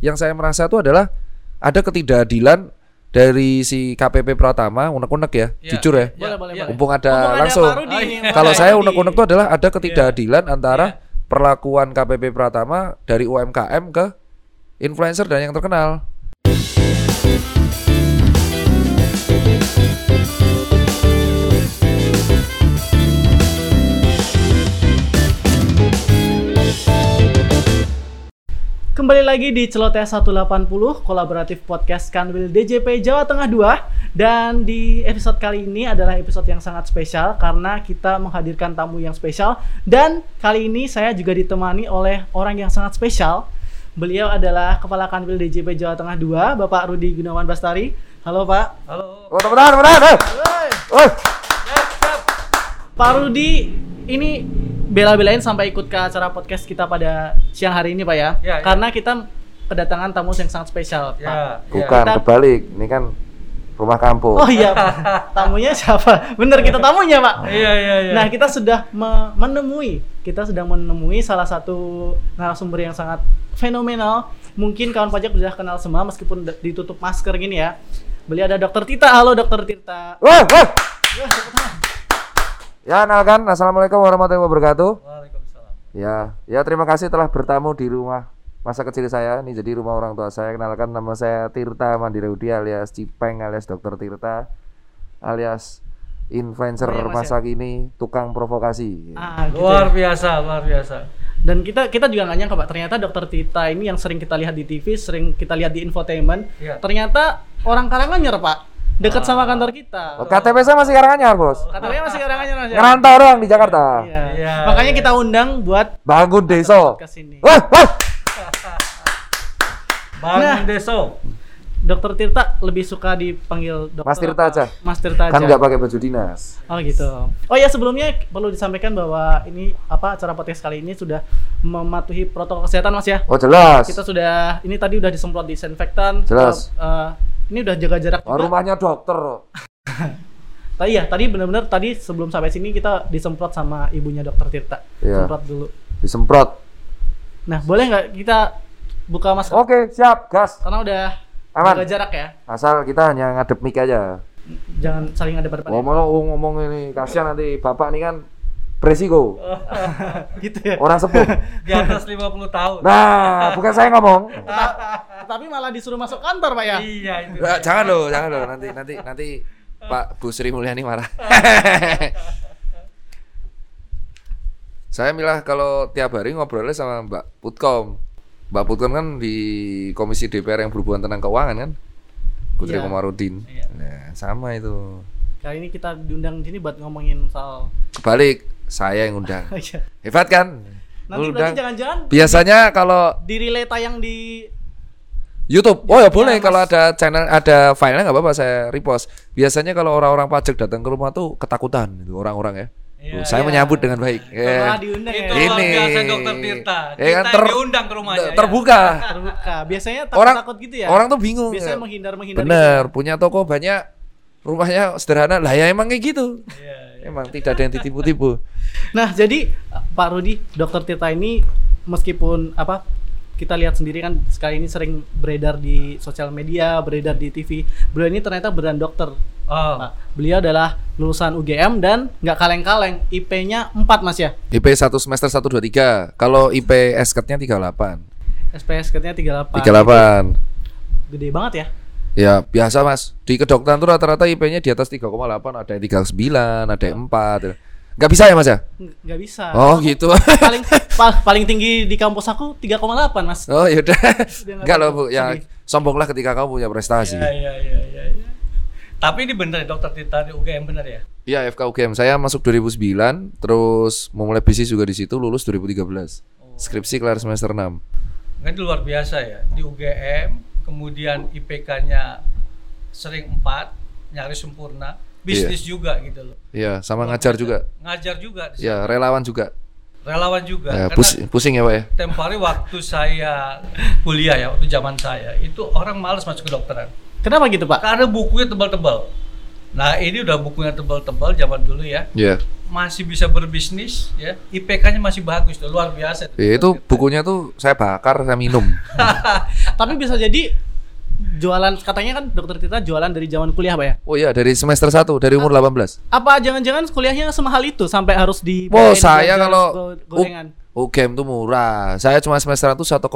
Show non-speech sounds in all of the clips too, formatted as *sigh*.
yang saya merasa itu adalah ada ketidakadilan dari si KPP Pratama unek-unek ya, Iya, jujur ya. iya, iya. boleh. Mumpung ada Mumpung ada langsung. Rudi Oh, iya. Kalau saya unek-unek itu adalah ada ketidakadilan antara Iya. perlakuan KPP Pratama dari UMKM ke influencer dan yang terkenal. Kembali lagi di Celoteh 180 kolaboratif podcast Kanwil DJP Jawa Tengah 2 dan di episode kali ini adalah episode yang sangat spesial karena kita menghadirkan tamu yang spesial dan kali ini saya juga ditemani oleh orang yang sangat spesial. Beliau adalah Kepala Kanwil DJP Jawa Tengah 2, Bapak Rudi Gunawan Bastari. Halo Pak. Halo. Oh, teman-teman. Oh, Pak Rudi ini bela-belain sampai ikut ke acara podcast kita pada siang hari ini Pak ya. Ya, ya. Karena kita kedatangan tamu yang sangat spesial Pak. Ya, bukan Kita- kebalik. Ini kan rumah kampung. Oh iya, Pak. *laughs* tamunya siapa? Bener kita tamunya Pak. Iya, iya, iya. Nah kita sudah me- menemui, kita sedang menemui salah satu narasumber yang sangat fenomenal. Mungkin kawan pajak sudah kenal semua meskipun ditutup masker gini ya. Beliau ada Dokter Tita. Halo Dokter Tirta. Wah, wah. Ya, kenalkan. Assalamualaikum warahmatullahi wabarakatuh. Waalaikumsalam. Ya, ya terima kasih telah bertamu di rumah masa kecil saya. Ini jadi rumah orang tua saya. Kenalkan nama saya Tirta Mandirudi alias Cipeng alias Dokter Tirta alias influencer Oh, iya, Mas, masa kini tukang provokasi. Ah, gitu Luar ya. biasa, luar biasa. Dan kita kita juga nggak nyangka Pak, ternyata Dokter Tita ini yang sering kita lihat di TV, sering kita lihat di infotainment, Iya. ternyata orang Karanganyar Pak, dekat sama kantor kita. Oh, KTP saya masih Karanganyar, Bos. Katanya masih Karanganyar Mas ya? Ngerantau doang di Jakarta. Iya. Iya, Makanya iya. kita undang buat Bangun desa. ke sini. Wah, wah. *laughs* Bang Nah. Deso. Dokter Tirta lebih suka dipanggil dokter Mas Tirta aja. Mas Tirta aja. Kan nggak pakai baju dinas. Oh gitu. Oh ya sebelumnya perlu disampaikan bahwa ini apa acara podcast kali ini sudah mematuhi protokol kesehatan Mas ya. Oh, jelas. Kita sudah ini tadi udah disemprot disinfektan. Jelas. Eh, ini udah jaga jarak Oh, juga. rumahnya dokter. *laughs* Tadi ya, tadi benar-benar tadi sebelum sampai sini kita disemprot sama ibunya Dokter Tirta. Iya. Semprot dulu. Disemprot. Nah, boleh nggak kita buka masker? Oke, siap, gas. Karena udah Aman. jaga jarak ya. Asal kita hanya ngadep mic aja. Jangan saling ada depan Ngomong ngomong ini kasihan nanti bapak ini kan beresiko. *laughs* gitu ya. Orang sepuh. *laughs* Di atas 50 tahun. Nah, bukan saya ngomong. *laughs* Tapi malah disuruh masuk kantor, Pak ya. Iya, itu. Nah, jangan loh, jangan loh. Nanti nanti nanti Pak Bu Sri Mulyani marah. saya milah kalau tiap hari ngobrolnya sama Mbak Putkom. Mbak Putkom kan di Komisi DPR yang berhubungan tentang keuangan kan? Putri Iya. Komarudin. Iya. Nah, sama itu. Kali ini kita diundang di sini buat ngomongin soal Kebalik, saya yang undang. *laughs* Iya. Hebat kan? Nanti Undang. berarti jangan-jangan Biasanya kalau di relay tayang di YouTube, oh ya boleh Mas. kalau ada channel ada filenya nggak apa-apa saya repost. Biasanya kalau orang-orang pajak datang ke rumah tuh ketakutan itu orang-orang ya. Iya, Tuh, saya iya. menyambut dengan baik. setelah Ya. diundang Itu ya. luar Ini. biasa Dokter Tirta. Ya Kita kan, yang ter- diundang ke rumahnya. ya. Terbuka. terbuka. Biasanya Orang takut-takut gitu ya. Orang tuh bingung. biasanya ya. menghindar-menghindar. Bener, punya toko banyak, rumahnya sederhana. Lah ya emang kayak gitu. Iya, iya. Emang tidak ada yang ditipu-tipu. Nah, jadi Pak Rudi, Dokter Tirta ini meskipun apa kita lihat sendiri kan sekali ini sering beredar di sosial media, beredar di TV. Beliau ini ternyata beneran dokter. Oh. Pak. Beliau adalah lulusan UGM dan nggak kaleng-kaleng. IP-nya 4 Mas ya. IP 1 semester 1 2 3. Kalau IP SKT-nya 38. SPS-nya 38. 38. Gede banget ya. Ya biasa mas Di kedokteran tuh rata-rata IP-nya di atas 3,8 Ada yang 39, ada yang 4 Nggak bisa ya mas ya? Nggak bisa. Oh gitu paling pa- paling tinggi di kampus aku 3,8 Mas. Oh yaudah nggak *laughs* Enggak loh bu Ya sombonglah ketika kamu punya prestasi Iya, iya, iya, iya. iya. Tapi ini bener Dokter Tirta di UGM bener ya? Iya FK UGM Saya masuk 2009 Terus memulai bisnis juga di situ Lulus 2013 Skripsi kelar semester 6 Kan itu luar biasa ya. Di UGM, kemudian IPK-nya sering 4, nyaris sempurna. Bisnis juga gitu loh. Iya sama ngajar juga Ngajar juga. di Ya relawan juga Relawan juga. ya, Karena pus- Pusing ya pak ya tempo hari waktu saya kuliah ya, waktu zaman saya, itu orang males masuk ke dokteran. Kenapa gitu, Pak? Karena bukunya tebal-tebal. Nah ini udah bukunya tebal-tebal zaman dulu ya. Iya. Masih bisa berbisnis ya. IPK-nya masih bagus tuh, luar biasa. tuh. Ya, itu bukunya tuh saya bakar, saya minum. *laughs* Tapi bisa jadi jualan katanya kan dokter Tirta jualan dari zaman kuliah Pak ya? Oh iya, dari semester 1, dari umur 18. Apa jangan-jangan kuliahnya semahal itu sampai harus di Oh, saya kalau go- gorengan. UGM tuh murah. Saya cuma semester 1 1,6.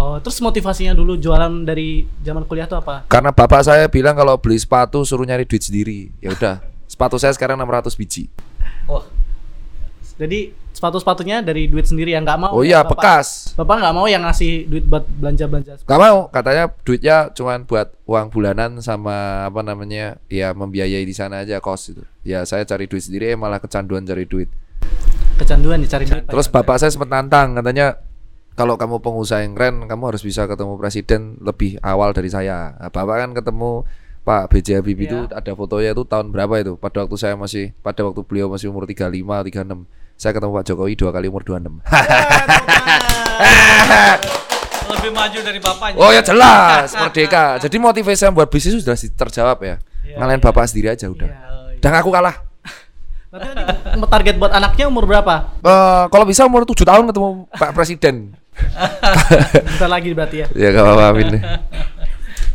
Oh, terus motivasinya dulu jualan dari zaman kuliah tuh apa? Karena bapak saya bilang kalau beli sepatu suruh nyari duit sendiri. Ya udah, sepatu saya sekarang 600 biji. Wah, Jadi sepatu-sepatunya dari duit sendiri yang nggak mau. Oh ya, iya, Bapak? bekas. Bapak nggak mau yang ngasih duit buat belanja-belanja. Gak mau, katanya duitnya cuman buat uang bulanan sama apa namanya ya membiayai di sana aja kos itu. Ya saya cari duit sendiri eh, malah kecanduan cari duit. Kecanduan dicari duit. Terus bapak saya sempat nantang katanya kalau kamu pengusaha yang keren kamu harus bisa ketemu presiden lebih awal dari saya. Nah, bapak kan ketemu Pak B.J. Habibie itu Iya. ada fotonya itu tahun berapa itu? Pada waktu saya masih pada waktu beliau masih umur 35 36. Saya ketemu Pak Jokowi dua kali umur 26. *laughs* lebih maju dari bapaknya. Oh ya jelas, merdeka. Jadi motivasi saya buat bisnis sudah terjawab ya. Iya, Ngalahin bapak sendiri aja udah. Iya. Oh, iya. Dan aku kalah. Nanti target buat anaknya umur berapa? Eh, kalau bisa umur 7 tahun ketemu Pak Presiden. *laughs* Bentar lagi berarti ya. ya gak apa-apa Amin. *laughs*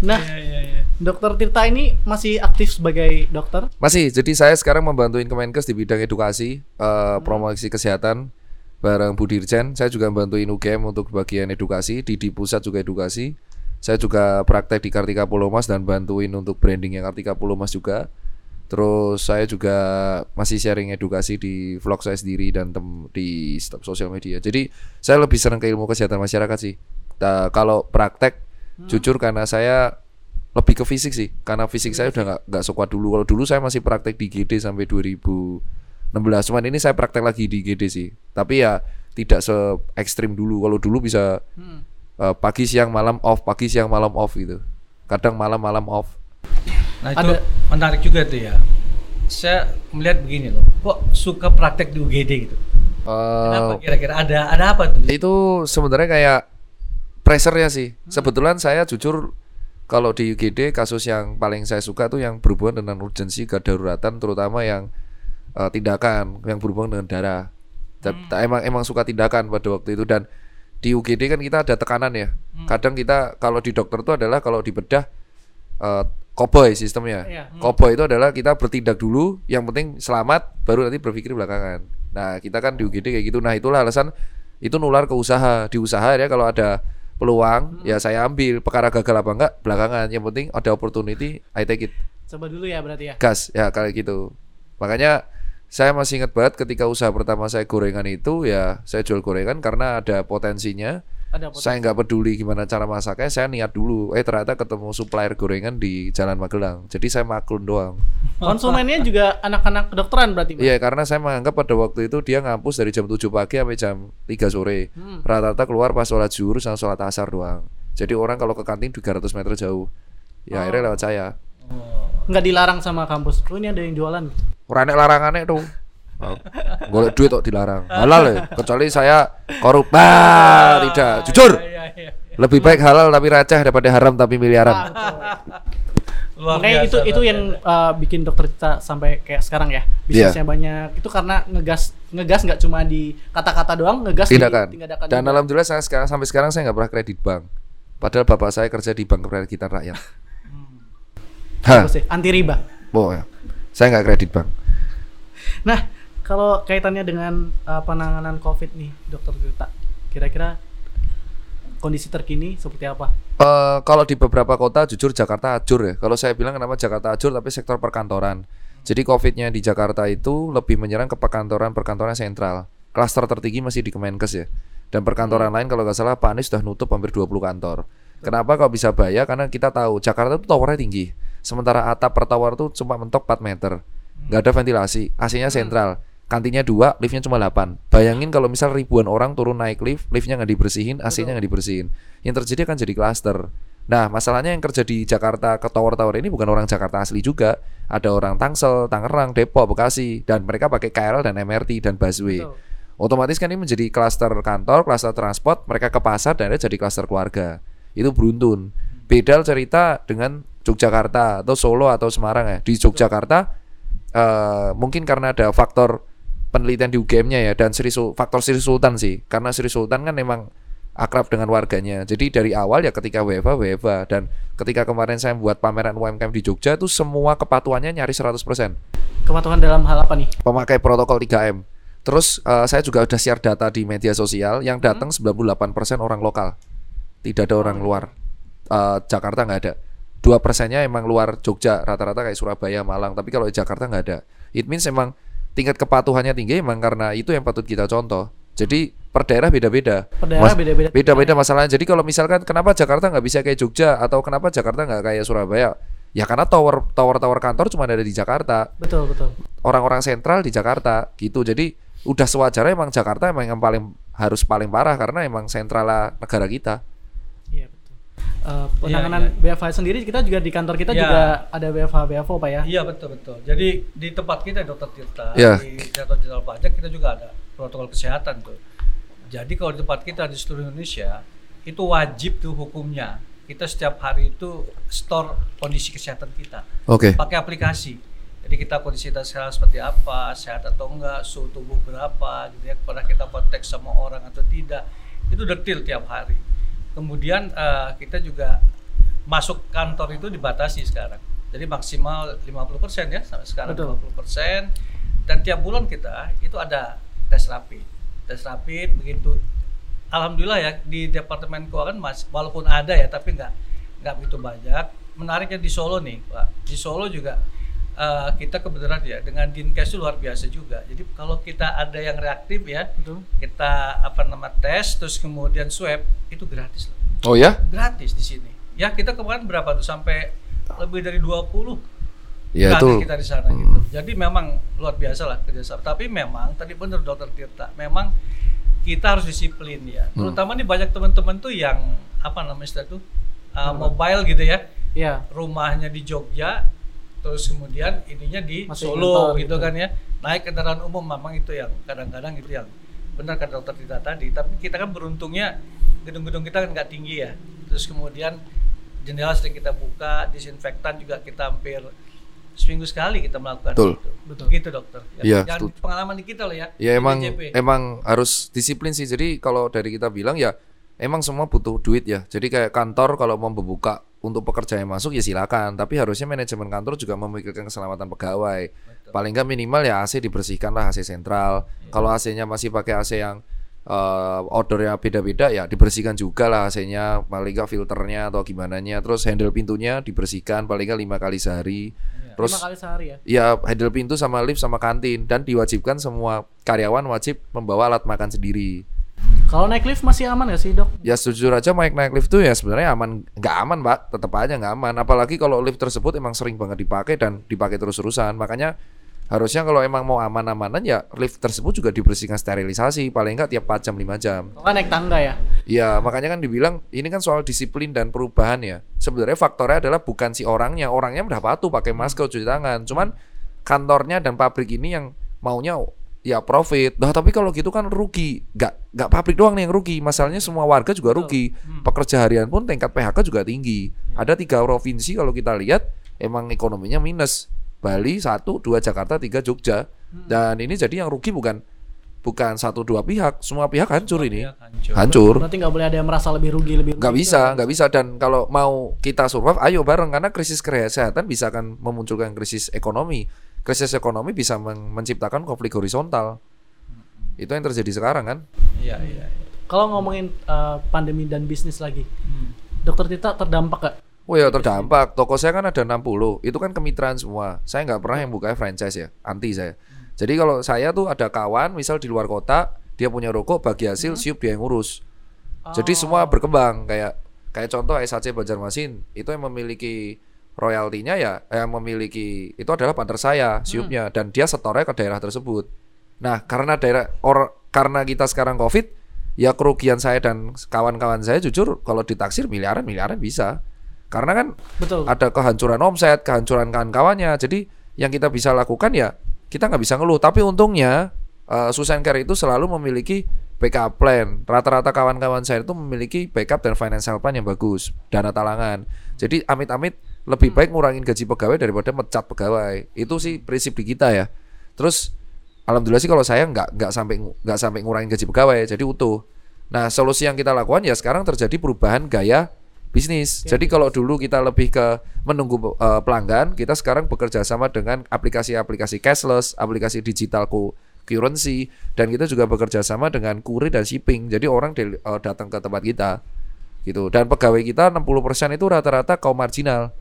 Nah, Iya, iya, iya. Dokter Tirta ini masih aktif sebagai dokter. Masih, jadi saya sekarang membantuin Kemenkes di bidang edukasi, eh, promosi kesehatan bareng Bu Dirjen. Saya juga bantuin UGM untuk bagian edukasi, di di pusat juga edukasi. Saya juga praktek di Kartika Pulomas dan bantuin untuk brandingnya Kartika Pulomas juga. Terus saya juga masih sharing edukasi di vlog saya sendiri dan tem di sosial media. Jadi saya lebih senang ke ilmu kesehatan masyarakat sih. Ta- kalau praktek, jujur karena saya lebih ke fisik sih. Karena fisik saya udah nggak nggak sekuat dulu. Kalau dulu saya masih praktek di GD sampai 2016. Cuman ini saya praktek lagi di GD sih. Tapi ya tidak se ekstrim dulu. Kalau dulu bisa Hmm. eh, pagi siang malam off, pagi siang malam off gitu. Kadang malam malam off. Nah itu Ada- menarik juga tuh ya. Saya melihat begini loh, kok suka praktek di UGD gitu? Kenapa Eh, kira-kira ada ada apa tuh? itu sebenarnya kayak pressure-nya sih. Sebetulnya saya jujur kalau di UGD kasus yang paling saya suka tuh yang berhubungan dengan urgensi kedaruratan terutama yang eh, tindakan yang berhubungan dengan darah. Ta- Emang emang suka tindakan pada waktu itu dan di UGD kan kita ada tekanan ya. Kadang kita kalau di dokter itu adalah kalau di bedah eh, cowboy sistemnya. Iya. Cowboy itu adalah kita bertindak dulu, yang penting selamat, baru nanti berpikir belakangan. Nah kita kan di UGD kayak gitu. Nah itulah alasan itu nular ke usaha. Di usaha ya kalau ada peluang ya saya ambil. Perkara gagal apa enggak belakangan. Yang penting ada opportunity, I take it. Coba dulu ya berarti ya. Gas ya kayak gitu. Makanya saya masih ingat banget ketika usaha pertama saya gorengan itu ya saya jual gorengan karena ada potensinya. Ada? Saya nggak peduli gimana cara masaknya, saya niat dulu. Eh ternyata ketemu supplier gorengan di Jalan Magelang. Jadi saya maklun doang. *laughs* Konsumennya juga anak-anak kedokteran berarti. Iya karena saya menganggap pada waktu itu dia ngampus dari jam 7 pagi sampai jam 3 sore. Hmm. Rata-rata keluar pas sholat zuhur sama sholat asar doang. Jadi orang kalau ke kantin 300 meter jauh. Ya akhirnya lewat saya. Oh. Nggak dilarang sama kampus. Oh ini ada yang jualan. Enek larangannya tuh. Oh, Golek duit kok dilarang. Halal ya, kecuali saya korup. Bah, tidak. Jujur. Iya, iya, iya. Lebih baik halal tapi receh daripada haram tapi miliaran. Ah. Luar Makanya biasa, itu itu yang uh, bikin dokter kita sampai kayak sekarang ya. Bisnisnya banyak. Itu karena ngegas ngegas nggak cuma di kata-kata doang, ngegas Tindakan. di tindakan. Dan juga. alhamdulillah saya sekarang sampai sekarang saya nggak pernah kredit bank. Padahal bapak saya kerja di Bank Kreditan Rakyat. Hah, Bagus deh, anti riba. oh ya. Saya nggak kredit bank. Nah, kalau kaitannya dengan uh, penanganan COVID nih, Dokter Tirta, kira-kira kondisi terkini seperti apa? Eh, kalau di beberapa kota jujur Jakarta ajur ya. Kalau saya bilang kenapa Jakarta ajur tapi sektor perkantoran. Jadi Covid-nya di Jakarta itu lebih menyerang ke perkantoran-perkantoran sentral. Klaster tertinggi masih di Kemenkes ya. Dan perkantoran lain kalau nggak salah Pak Anies sudah nutup hampir 20 kantor. Kenapa kok bisa bahaya? Karena kita tahu Jakarta itu towernya tinggi. Sementara atap per tower itu cuma mentok 4 meter. Nggak ada ventilasi. AC-nya sentral. Kantinnya dua, liftnya cuma 8. Bayangin kalau misal ribuan orang turun naik lift, liftnya nggak dibersihin, AC-nya nggak dibersihin. Yang terjadi akan jadi klaster. Nah, masalahnya yang kerja di Jakarta ke tower-tower ini bukan orang Jakarta asli juga. Ada orang Tangsel, Tangerang, Depok, Bekasi, dan mereka pakai KRL dan MRT dan busway. Betul. Otomatis kan ini menjadi klaster kantor, klaster transport, mereka ke pasar dan ada jadi klaster keluarga. Itu beruntun. Beda cerita dengan Yogyakarta atau Solo atau Semarang ya. Di Yogyakarta eh, mungkin karena ada faktor penelitian di UGM-nya ya dan Sri Sul- faktor Sri Sultan sih. Karena Sri Sultan kan memang akrab dengan warganya. Jadi dari awal ya ketika WFA WFA dan ketika kemarin saya buat pameran UMKM di Jogja itu semua kepatuhannya nyaris 100% Kepatuhan dalam hal apa nih? pemakai protokol 3M. Terus eh, saya juga udah share data di media sosial yang datang 98% orang lokal. Tidak ada orang luar. Eh, Jakarta nggak ada. Dua persennya emang luar Jogja, rata-rata kayak Surabaya, Malang. Tapi kalau di Jakarta nggak ada. It means emang tingkat kepatuhannya tinggi emang karena itu yang patut kita contoh. Jadi per daerah beda-beda. Per daerah Mas- beda-beda. Beda-beda masalahnya. Jadi kalau misalkan kenapa Jakarta nggak bisa kayak Jogja atau kenapa Jakarta nggak kayak Surabaya? Ya karena tower tower tower kantor cuma ada di Jakarta Betul, betul. orang-orang sentral di Jakarta gitu. Jadi udah sewajarnya emang Jakarta emang yang paling harus paling parah karena emang sentral negara kita. Iya, betul. Eh, penanganan BFH sendiri kita juga di kantor kita Iya. juga ada BFH BFO Pak ya. Iya betul betul. Jadi di tempat kita Dokter Tirta Iya. di Direktur Jenderal Pajak kita juga ada protokol kesehatan tuh. Jadi kalau di tempat kita di seluruh Indonesia itu wajib tuh hukumnya. Kita setiap hari itu store kondisi kesehatan kita Oke. pakai aplikasi. Jadi kita kondisi kita sekarang seperti apa, sehat atau enggak, suhu tubuh berapa, gitu ya. Pernah kita kontak sama orang atau tidak, itu detail tiap hari. Kemudian eh, kita juga masuk kantor itu dibatasi sekarang. Jadi maksimal 50% ya sampai sekarang Betul. 50%. Dan tiap bulan kita itu ada tes rapid. Tes rapid begitu alhamdulillah ya di departemen keuangan mas walaupun ada ya tapi nggak nggak begitu banyak. Menariknya di Solo nih, Pak. Di Solo juga eh, kita kebetulan ya dengan Dinkes itu luar biasa juga. Jadi kalau kita ada yang reaktif ya, Betul. kita apa nama tes terus kemudian swab itu gratis loh Oh ya? gratis di sini. Ya kita kemarin berapa tuh sampai lebih dari 20 Ya gratis itu. kita di sana gitu. Jadi memang luar biasa lah kerjasama. Tapi memang tadi benar Dokter Tirta, memang kita harus disiplin ya. Hmm. Terutama nih banyak teman-teman tuh yang apa namanya tuh uh, mobile gitu ya. Iya. Rumahnya di Jogja, terus kemudian ininya di Masih Solo gitu gitu. kan ya. Naik kendaraan umum memang itu yang kadang-kadang itu yang benar kata dokter Tita tadi. Tapi kita kan beruntungnya gedung-gedung kita kan nggak tinggi ya. Terus kemudian jendela sering kita buka, disinfektan juga kita hampir seminggu sekali kita melakukan Betul. itu. Betul. Gitu dokter. Iya, Jangan setuju. pengalaman di kita loh ya. Ya di emang DJP. emang harus disiplin sih. Jadi kalau dari kita bilang ya emang semua butuh duit ya. Jadi kayak kantor kalau mau membuka untuk pekerja yang masuk ya silakan. Tapi harusnya manajemen kantor juga memikirkan keselamatan pegawai. Betul. Paling nggak minimal ya AC dibersihkan lah AC sentral. Iya. Kalau AC-nya masih pakai AC yang eh odornya beda-beda ya dibersihkan juga lah AC-nya. Paling nggak filternya atau gimana nya. Terus handle pintunya dibersihkan paling nggak lima kali sehari. Iya. Terus Lima kali sehari ya. ya handle pintu sama lift sama kantin dan diwajibkan semua karyawan wajib membawa alat makan sendiri. Kalau naik lift masih aman gak sih dok? Ya sejujur aja naik naik lift tuh ya sebenarnya aman nggak aman pak, tetap aja nggak aman. Apalagi kalau lift tersebut emang sering banget dipakai dan dipakai terus-terusan. Makanya harusnya kalau emang mau aman-amanan ya lift tersebut juga dibersihkan sterilisasi paling nggak tiap 4 jam 5 jam. Nggak naik tangga ya. Ya makanya kan dibilang ini kan soal disiplin dan perubahan ya. Sebenarnya faktornya adalah bukan si orangnya, orangnya udah patuh pakai masker cuci tangan. Cuman kantornya dan pabrik ini yang maunya ya profit. Nah tapi kalau gitu kan rugi. Gak nggak pabrik doang nih yang rugi. Masalahnya semua warga juga rugi. Pekerja harian pun tingkat PHK juga tinggi. Ada tiga provinsi kalau kita lihat emang ekonominya minus. Bali satu, dua Jakarta, tiga Jogja. Dan ini jadi yang rugi bukan bukan satu dua pihak, semua pihak hancur ini. Ya, hancur. Hancur. Berarti nggak boleh ada yang merasa lebih rugi lebih. nggak bisa juga. nggak bisa dan kalau mau kita survive ayo bareng karena krisis kesehatan bisa akan memunculkan krisis ekonomi krisis ekonomi bisa men- menciptakan konflik horizontal. Itu yang terjadi sekarang kan? Iya, iya. iya. Kalau ngomongin uh, pandemi dan bisnis lagi, Hmm. dokter Tita terdampak gak? Oh ya terdampak. Toko saya kan ada 60 itu kan kemitraan semua. Saya nggak pernah yang buka franchise ya anti saya. Jadi kalau saya tuh ada kawan misal di luar kota dia punya rokok bagi hasil siup dia yang ngurus. Jadi semua berkembang kayak kayak contoh SAC Banjarmasin. Itu yang memiliki royaltinya ya yang memiliki itu adalah partner saya siupnya dan dia setornya ke daerah tersebut. Nah, karena daerah or karena kita sekarang Covid ya kerugian saya dan kawan-kawan saya jujur kalau ditaksir miliaran miliaran bisa. Karena kan Betul. ada kehancuran omset, kehancuran kawan-kawannya. Jadi yang kita bisa lakukan ya kita nggak bisa ngeluh. Tapi untungnya uh, Susan Care itu selalu memiliki backup plan. Rata-rata kawan-kawan saya itu memiliki backup dan financial plan yang bagus, dana talangan. Jadi amit-amit lebih baik ngurangin gaji pegawai daripada mecat pegawai. Itu sih prinsip di kita ya. Terus alhamdulillah sih kalau saya nggak nggak sampai nggak sampai ngurangin gaji pegawai, jadi utuh. Nah, solusi yang kita lakukan ya sekarang terjadi perubahan gaya bisnis. Jadi kalau dulu kita lebih ke menunggu eh, pelanggan, kita sekarang bekerja sama dengan aplikasi-aplikasi cashless, aplikasi digital currency dan kita juga bekerja sama dengan kurir dan shipping. Jadi orang eh, datang ke tempat kita gitu. Dan pegawai kita 60% itu rata-rata kaum marginal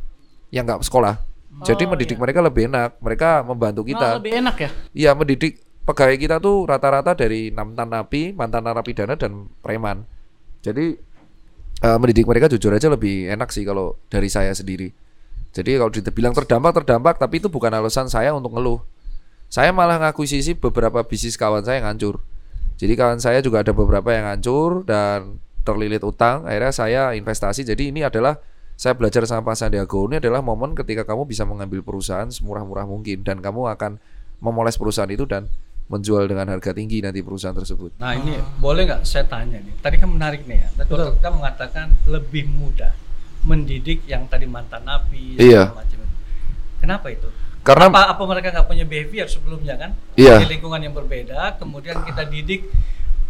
yang nggak sekolah. Jadi Oh, mendidik iya. mereka lebih enak. Mereka membantu Malah kita. lebih enak ya. Iya, mendidik pegawai kita tuh rata-rata dari mantan napi, mantan narapidana dan preman. Jadi eh, mendidik mereka jujur aja lebih enak sih kalau dari saya sendiri. Jadi kalau dibilang terdampak terdampak, tapi itu bukan alasan saya untuk ngeluh. Saya malah ngakuisisi beberapa bisnis kawan saya yang hancur. Jadi kawan saya juga ada beberapa yang hancur dan terlilit utang. Akhirnya saya investasi. Jadi ini adalah saya belajar sama Pak Sandiago ini adalah momen ketika kamu bisa mengambil perusahaan semurah-murah mungkin dan kamu akan memoles perusahaan itu dan menjual dengan harga tinggi nanti perusahaan tersebut. Nah ini boleh nggak saya tanya nih? Tadi kan menarik nih ya. Tadi Betul. dokter kita mengatakan lebih mudah mendidik yang tadi mantan napi Iya. macam itu. Kenapa itu? Karena apa apa mereka nggak punya behavior sebelumnya kan? Iya. Di lingkungan yang berbeda, kemudian kita didik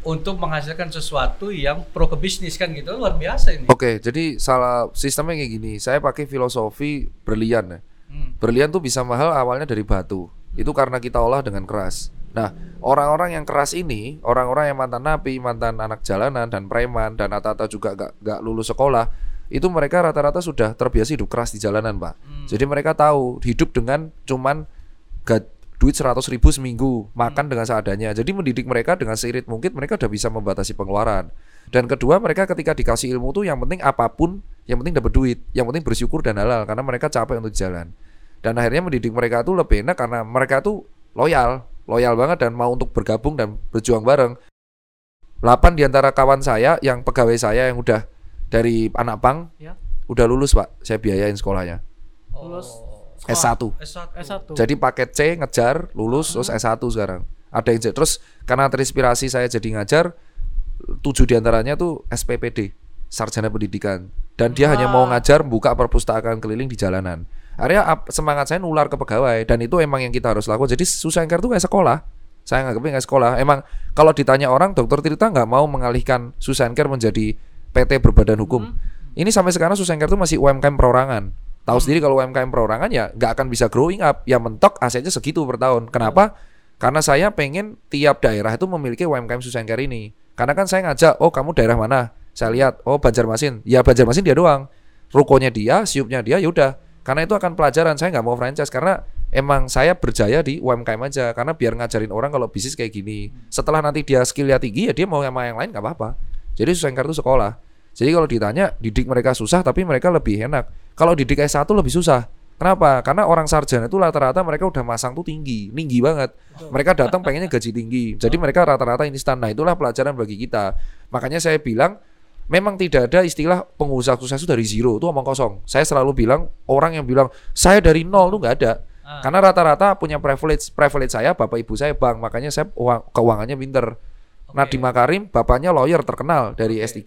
untuk menghasilkan sesuatu yang pro ke bisnis kan gitu luar biasa ini. Oke, jadi salah sistemnya kayak gini. Saya pakai filosofi berlian ya. Hmm. Berlian tuh bisa mahal awalnya dari batu. Itu karena kita olah dengan keras. Nah, orang-orang yang keras ini, orang-orang yang mantan napi, mantan anak jalanan dan preman dan rata-rata juga gak, gak lulus sekolah, itu mereka rata-rata sudah terbiasa hidup keras di jalanan, Pak. Jadi mereka tahu hidup dengan cuman duit 100 ribu seminggu, makan dengan seadanya. Jadi mendidik mereka dengan seirit mungkin mereka udah bisa membatasi pengeluaran. Dan kedua mereka ketika dikasih ilmu tuh yang penting apa pun, yang penting dapat duit, yang penting bersyukur dan halal karena mereka capek untuk jalan. Dan akhirnya mendidik mereka tuh lebih enak karena mereka tuh loyal, loyal banget dan mau untuk bergabung dan berjuang bareng. 8 di antara kawan saya yang pegawai saya yang udah dari anak pang Ya. udah lulus pak, saya biayain sekolahnya Lulus Oh. S1. S1. S1. Jadi paket C ngejar lulus terus S1 sekarang. Ada yang terus karena terinspirasi saya jadi ngajar tujuh di antaranya tuh SPPD sarjana pendidikan dan dia hanya mau Wah. ngajar buka perpustakaan keliling di jalanan. Akhirnya ap- semangat saya nular ke pegawai dan itu emang yang kita harus lakukan. Jadi Susanker tuh kayak sekolah. Saya nganggapnya kayak sekolah. Emang kalau ditanya orang dokter Tirta nggak mau mengalihkan Susanker menjadi PT berbadan hukum. Ini sampai sekarang Susanker tuh masih UMKM perorangan. Tahu sendiri kalau UMKM perorangan ya nggak akan bisa growing up. Ya mentok asetnya segitu per tahun. Kenapa? Karena saya pengen tiap daerah itu memiliki UMKM Susanker ini. Karena kan saya ngajak, oh kamu daerah mana? Saya lihat, oh Banjarmasin. Ya Banjarmasin dia doang. Rukonya dia, siupnya dia, yaudah. Karena itu akan pelajaran. Saya nggak mau franchise karena emang saya berjaya di UMKM aja. Karena biar ngajarin orang kalau bisnis kayak gini. Setelah nanti dia skillnya tinggi ya dia mau sama yang lain nggak apa-apa. Jadi Susanker itu sekolah. Jadi kalau ditanya didik mereka susah tapi mereka lebih enak. Kalau didik S1 lebih susah. Kenapa? Karena orang sarjana itu rata-rata mereka udah masang tuh tinggi, tinggi banget. Mereka datang *laughs* pengennya gaji tinggi. Jadi mereka rata-rata instan. Nah, itulah pelajaran bagi kita. Makanya saya bilang memang tidak ada istilah pengusaha sukses itu dari zero, itu omong kosong. Saya selalu bilang orang yang bilang saya dari nol tuh nggak ada. Ah. Karena rata-rata punya privilege, privilege saya bapak ibu saya bank, makanya saya uang, keuangannya pinter. Nadiem Makarim bapaknya lawyer terkenal dari S3.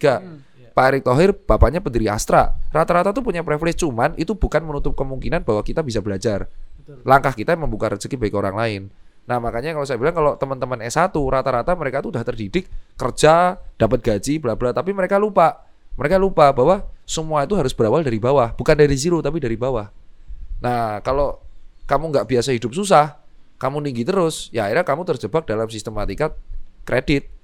Pak Erick Thohir bapaknya pendiri Astra. Rata-rata tuh punya privilege cuman itu bukan menutup kemungkinan bahwa kita bisa belajar. Betul. Langkah kita membuka rezeki bagi orang lain. Nah, makanya kalau saya bilang kalau teman-teman S1 rata-rata mereka tuh udah terdidik kerja, dapat gaji, bla bla, tapi mereka lupa. Mereka lupa bahwa semua itu harus berawal dari bawah, bukan dari zero tapi dari bawah. Nah, kalau kamu nggak biasa hidup susah, kamu tinggi terus, ya akhirnya kamu terjebak dalam sistematika kredit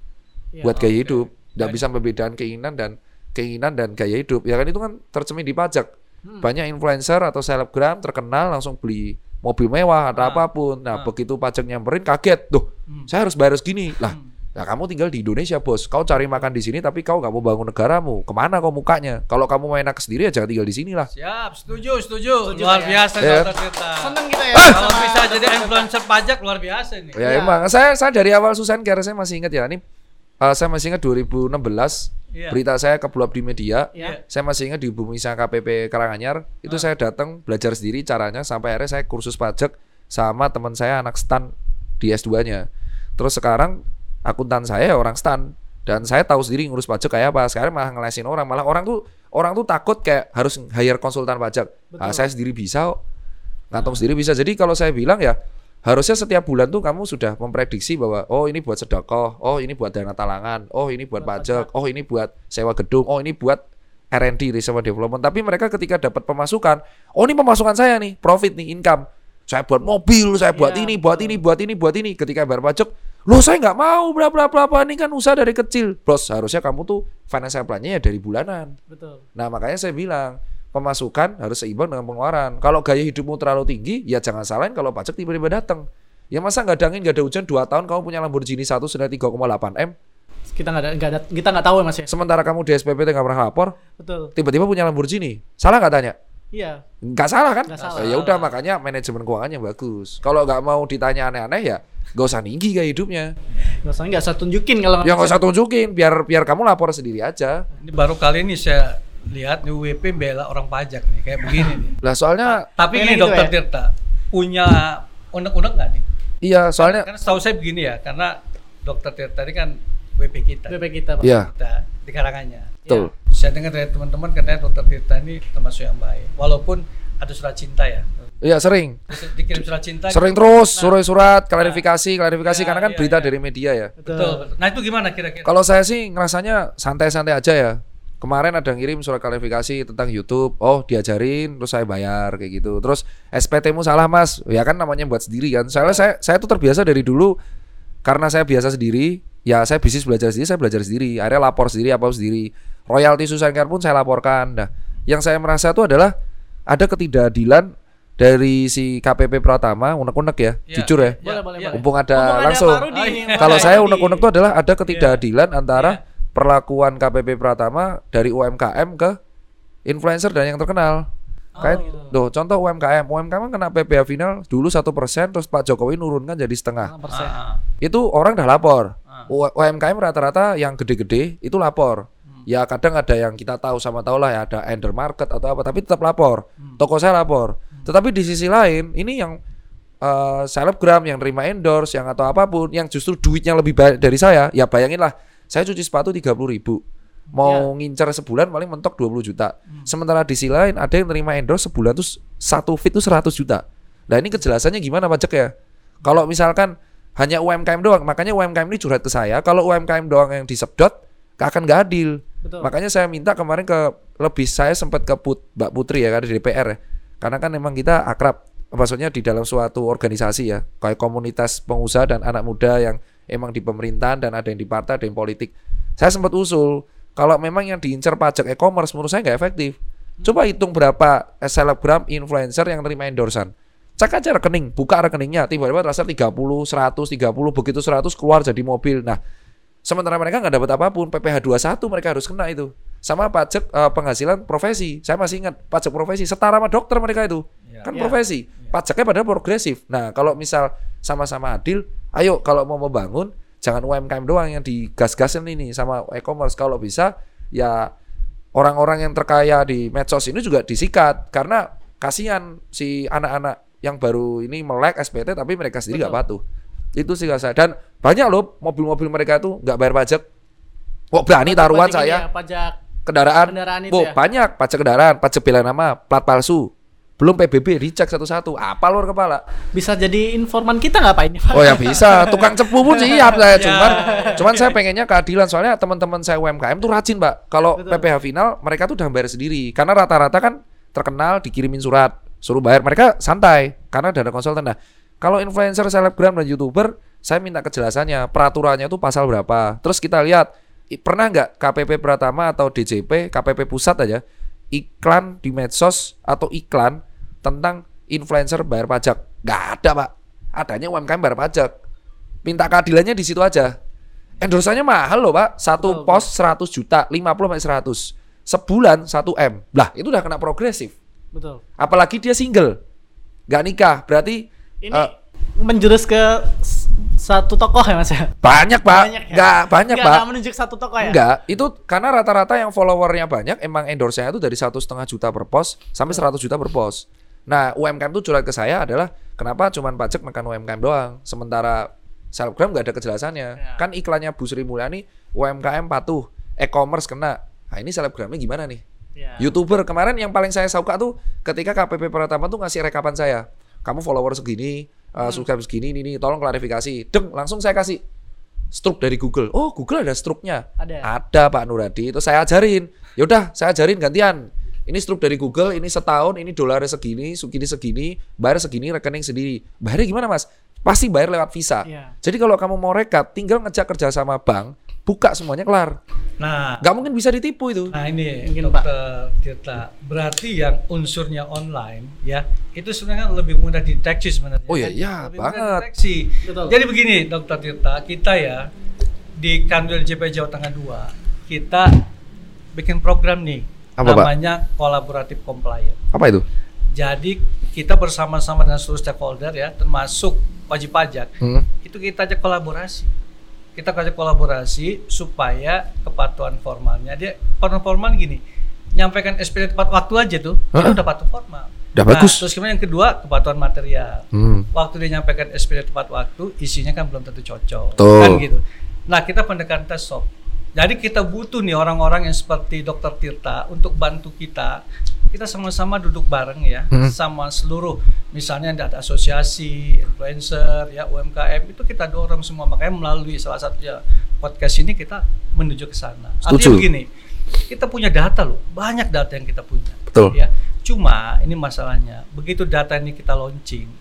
Iya. buat gaya oke. hidup. Nggak bisa membedakan keinginan dan keinginan dan gaya hidup. Ya kan itu kan tercermin di pajak. Hmm. Banyak influencer atau selebgram terkenal langsung beli mobil mewah atau Ah. apa pun. Nah, Ah. begitu pajak nyamperin kaget, "Duh, Hmm. saya harus bayar segini." Lah, Hmm. Nah, kamu tinggal di Indonesia, bos. Kau cari makan di sini, tapi kau nggak mau bangun negaramu. Ke mana kau mukanya? Kalau kamu mau enak sendiri, ya jangan tinggal di sini lah. Siap, setuju, setuju. Setuju, luar ya. biasa Ya. Dokter Tirta. Seneng kita ya. Kalau sama bisa jadi influencer pajak luar biasa ini. Ya, Iya. emang saya saya dari awal Susan Care saya masih ingat ya. Ini eh, saya masih ingat 2016 Iya. berita saya keblok di media. Ya. Saya masih ingat di Bumi Sang KPP Karanganyar itu saya datang belajar sendiri caranya sampai akhirnya saya kursus pajak sama teman saya anak stan di S2-nya. Terus sekarang akuntan saya ya orang stan. Dan saya tahu sendiri ngurus pajak kayak apa. Sekarang malah ngelesin orang, malah orang tuh orang tuh takut kayak harus hire konsultan pajak. Ah, saya sendiri bisa kok. Ngantong sendiri bisa. Jadi kalau saya bilang ya harusnya setiap bulan tuh kamu sudah memprediksi bahwa oh ini buat sedekah, oh ini buat dana talangan, oh ini buat pajak, oh ini buat sewa gedung, oh ini buat R&D research and development. Tapi mereka ketika dapat pemasukan, oh ini pemasukan saya nih, profit nih, income. Saya buat mobil, saya buat Iya, ini, buat ini, buat ini, buat ini. Ketika bayar pajak, loh saya nggak mau, bla bla bla bla. Ini kan usaha dari kecil. Bos, harusnya kamu tuh financial plan-nya ya dari bulanan. Betul. Nah makanya saya bilang pemasukan harus seimbang dengan pengeluaran. Kalau gaya hidupmu terlalu tinggi, ya jangan salahin kalau pajak tiba-tiba datang. Ya masa nggak ada angin, nggak ada hujan 2 tahun kamu punya Lamborghini satu senilai 3,8 m, Kita nggak ada, nggak ada, kita nggak tahu ya mas ya. sementara kamu di SPP nggak pernah lapor, Betul. tiba-tiba punya Lamborghini, salah nggak tanya? Iya. Nggak salah kan? Nggak salah. Ya udah makanya manajemen keuangannya bagus. Kalau nggak mau ditanya aneh-aneh ya nggak usah tinggi gaya hidupnya. Nggak usah nggak usah tunjukin kalau Ya nggak usah tunjukin, biar biar kamu lapor sendiri aja. Ini baru kali ini saya lihat nih WP bela orang pajak nih kayak begini nih. Lah soalnya Tapi ini gitu dokter ya? Tirta punya unek-unek nggak nih? iya soalnya Karena setahu saya begini ya, karena dokter Tirta ini kan WP kita. BP kita Pak. iya Kita di karangannya. betul. Saya dengar dari teman-teman katanya dokter Tirta ini termasuk yang baik. Walaupun ada surat cinta ya. Iya sering. Dikirim surat cinta. Sering terus surat-surat klarifikasi, klarifikasi Iya, karena kan iya, berita iya. dari media ya. Betul, betul. Nah itu gimana kira-kira? Kalau saya sih ngerasanya santai-santai aja ya. Kemarin ada ngirim surat klarifikasi tentang YouTube. Oh, diajarin terus saya bayar kayak gitu. Terus SPT-mu salah, Mas. Ya kan namanya buat sendiri kan. Soalnya saya saya tuh terbiasa dari dulu karena saya biasa sendiri, ya saya bisnis belajar sendiri, saya belajar sendiri. Akhirnya lapor sendiri apa sendiri. Royalti Susankar pun saya laporkan. Nah, yang saya merasa itu adalah ada ketidakadilan dari si KPP Pratama, unek-unek ya, Iya, jujur ya. boleh, iya. boleh. Mumpung ada Mumpung ada langsung. Rudi Oh, iya. Kalau saya unek-unek itu adalah ada ketidakadilan antara Iya. Perlakuan KPP Pratama dari UMKM ke influencer dan yang terkenal. Kayak gitu. tuh contoh UMKM, UMKM kan kena PPh final dulu satu persen, terus Pak Jokowi nurunkan jadi setengah. 6%. Ah, ah. Itu orang udah lapor. Ah. UMKM rata-rata yang gede-gede itu lapor. Hmm. Ya kadang ada yang kita tahu sama tahu lah ya ada ender market atau apa, tapi tetap lapor. Hmm. Toko saya lapor. Tetapi di sisi lain ini yang eh, selebgram yang terima endorse yang atau apa pun yang justru duitnya lebih banyak dari saya, ya bayangin lah saya cuci sepatu 30 ribu mau ngincer sebulan paling mentok 20 juta. Sementara di sisi lain ada yang terima endorse sebulan tuh satu fit tuh 100 juta. Nah ini kejelasannya gimana pajak ya? Kalau misalkan hanya UMKM doang, makanya UMKM ini curhat ke saya. Kalau UMKM doang yang disedot, akan nggak adil. Betul. Makanya saya minta kemarin ke lebih saya sempat ke Put, Mbak Putri ya kan di DPR ya. Karena kan memang kita akrab, maksudnya di dalam suatu organisasi ya, kayak komunitas pengusaha dan anak muda yang emang di pemerintahan dan ada yang di partai, ada yang politik. Saya sempat usul kalau memang yang diincar pajak e-commerce menurut saya nggak efektif. Coba hitung berapa selebgram influencer yang terima endorsan. Cek aja rekening, buka rekeningnya, tiba-tiba terasa 30, 100, 30, begitu 100 keluar jadi mobil. Nah, sementara mereka nggak dapat apa pun, PPh 21 mereka harus kena itu. Sama pajak eh, penghasilan profesi. Saya masih ingat pajak profesi setara sama dokter mereka itu. Iya. Kan Iya. profesi. Pajaknya padahal progresif. Nah, kalau misal sama-sama adil, ayo kalau mau membangun jangan UMKM doang yang digas-gasin ini sama e-commerce kalau bisa ya orang-orang yang terkaya di medsos ini juga disikat karena kasihan si anak-anak yang baru ini melek SPT tapi mereka sendiri nggak patuh. Itu sih nggak saya dan banyak loh mobil-mobil mereka itu nggak bayar pajak. Kok berani taruhan saya ya, pajak kendaraan. kendaraan itu Bu, ya? banyak pajak kendaraan, pajak bela nama, plat palsu. Belum PBB dicek satu-satu. Apa luar kepala? bisa jadi informan kita nggak Pak ini Pak? Oh ya bisa, tukang cepu pun *laughs* siap saya. Ya. Cuman, cuman saya pengennya keadilan soalnya teman-teman saya UMKM tuh rajin, Pak. Kalau. PPh final mereka tuh udah bayar sendiri. Karena rata-rata kan terkenal dikirimin surat, suruh bayar. Mereka santai karena ada konsultan. Nah, kalau influencer, selebgram dan youtuber, saya minta kejelasannya. Peraturannya tuh pasal berapa? Terus kita lihat pernah nggak KPP Pratama atau DJP, KPP pusat aja iklan di medsos atau iklan tentang influencer bayar pajak? Nggak ada, Pak. Adanya UMKM bayar pajak minta keadilannya di situ aja. Endorsannya mahal loh pak, satu Betul, pos 100 juta, 50 sampai 100 sebulan 1 m. Lah itu udah kena progresif. Betul. Apalagi dia single, nggak nikah, berarti Ini eh, menjurus ke satu tokoh ya Mas ya? banyak pak, Banyak ya? nggak banyak Nggak- pak. nggak menunjuk satu tokoh ya? Enggak, itu karena rata-rata yang followernya banyak, emang endorse-nya itu dari satu setengah juta per pos sampai 100 juta per pos. Nah, UMKM itu curhat ke saya adalah kenapa cuman pajak makan UMKM doang, sementara Selebgram nggak ada kejelasannya. Ya. Kan iklannya Bu Sri Mulyani UMKM patuh, e-commerce kena. Nah, ini selebgramnya gimana nih? Ya. YouTuber kemarin yang paling saya suka tuh ketika KPP Pratama tuh ngasih rekapan saya. Kamu follower segini, uh, subscribe segini, ini, ini, tolong klarifikasi. Deng, langsung saya kasih struk dari Google. Oh, Google ada struknya. Ada. Ada Pak Nuradi. Itu saya ajarin. Yaudah, saya ajarin gantian. Ini struk dari Google, ini setahun, ini dolarnya segini, segini segini, bayar segini, rekening sendiri. Bayarnya gimana mas? Pasti bayar lewat Visa. Iya. Jadi kalau kamu mau rekap, tinggal ngejak kerja sama bank, buka semuanya kelar. Nah, Nggak mungkin bisa ditipu itu. Nah ini Mungkin, dokter Tirta, berarti yang unsurnya online ya itu sebenarnya lebih mudah deteksi sebenarnya. Oh iya, kan? iya, lebih mudah banget. Betul. Jadi begini dokter Tirta, kita ya di Kanwil JP Jawa Tengah 2 kita bikin program nih Apa, Pak? namanya kolaboratif compliance. Apa itu? Jadi kita bersama-sama dengan seluruh stakeholder ya termasuk wajib pajak Hmm. itu kita ajak kolaborasi kita ajak kolaborasi supaya kepatuhan formalnya. Dia kepatuhan formal gini nyampaikan SPT tepat waktu aja tuh itu udah patuh formal. Udah Nah, bagus. terus kemudian yang kedua kepatuhan material. Hmm. waktu dia nyampaikan SPT tepat waktu isinya kan belum tentu cocok. Betul. kan gitu. Nah kita pendekatan tes soft jadi kita butuh nih orang-orang yang seperti dokter Tirta untuk bantu kita kita sama-sama duduk bareng ya Hmm. sama seluruh misalnya ada asosiasi influencer ya UMKM itu kita dorong semua makanya melalui salah satunya podcast ini kita menuju ke sana artinya begini kita punya data loh banyak data yang kita punya Betul. ya cuma ini masalahnya begitu data ini kita launching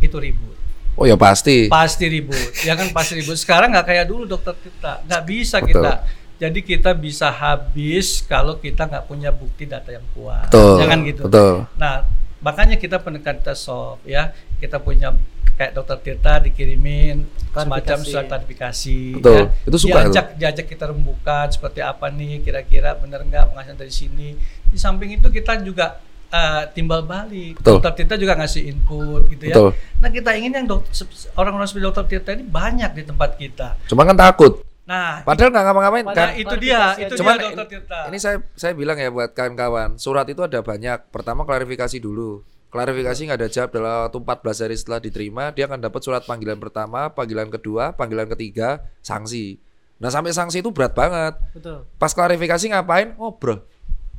itu ribut Oh ya pasti. pasti ribut ya kan pasti ribut sekarang nggak kayak dulu dokter kita nggak bisa Betul. kita jadi kita bisa habis kalau kita nggak punya bukti data yang kuat Betul. jangan gitu Betul. nah makanya kita pendekatan soft ya kita punya kayak dokter Tirta dikirimin semacam surat klarifikasi Betul. ya. Itu suka diajak diajak kita rembukan seperti apa nih kira-kira benar nggak penghasilan dari sini di samping itu kita juga eh, timbal balik Betul. dokter Tirta juga ngasih input gitu ya Betul. Nah kita ingin yang dokter, orang-orang seperti dokter Tirta ini banyak di tempat kita. Cuma kan takut. Nah, Padahal nggak ngapa-ngapain kan. itu dia, itu. Cuman dia dokter Tirta. ini saya saya bilang ya buat kawan-kawan, surat itu ada banyak. Pertama klarifikasi dulu. Klarifikasi nggak ada jawab dalam waktu 14 hari setelah diterima, dia akan dapat surat panggilan pertama, panggilan kedua, panggilan ketiga, sanksi. Nah sampai sanksi itu berat banget. Betul. Pas klarifikasi ngapain? Ngobrol.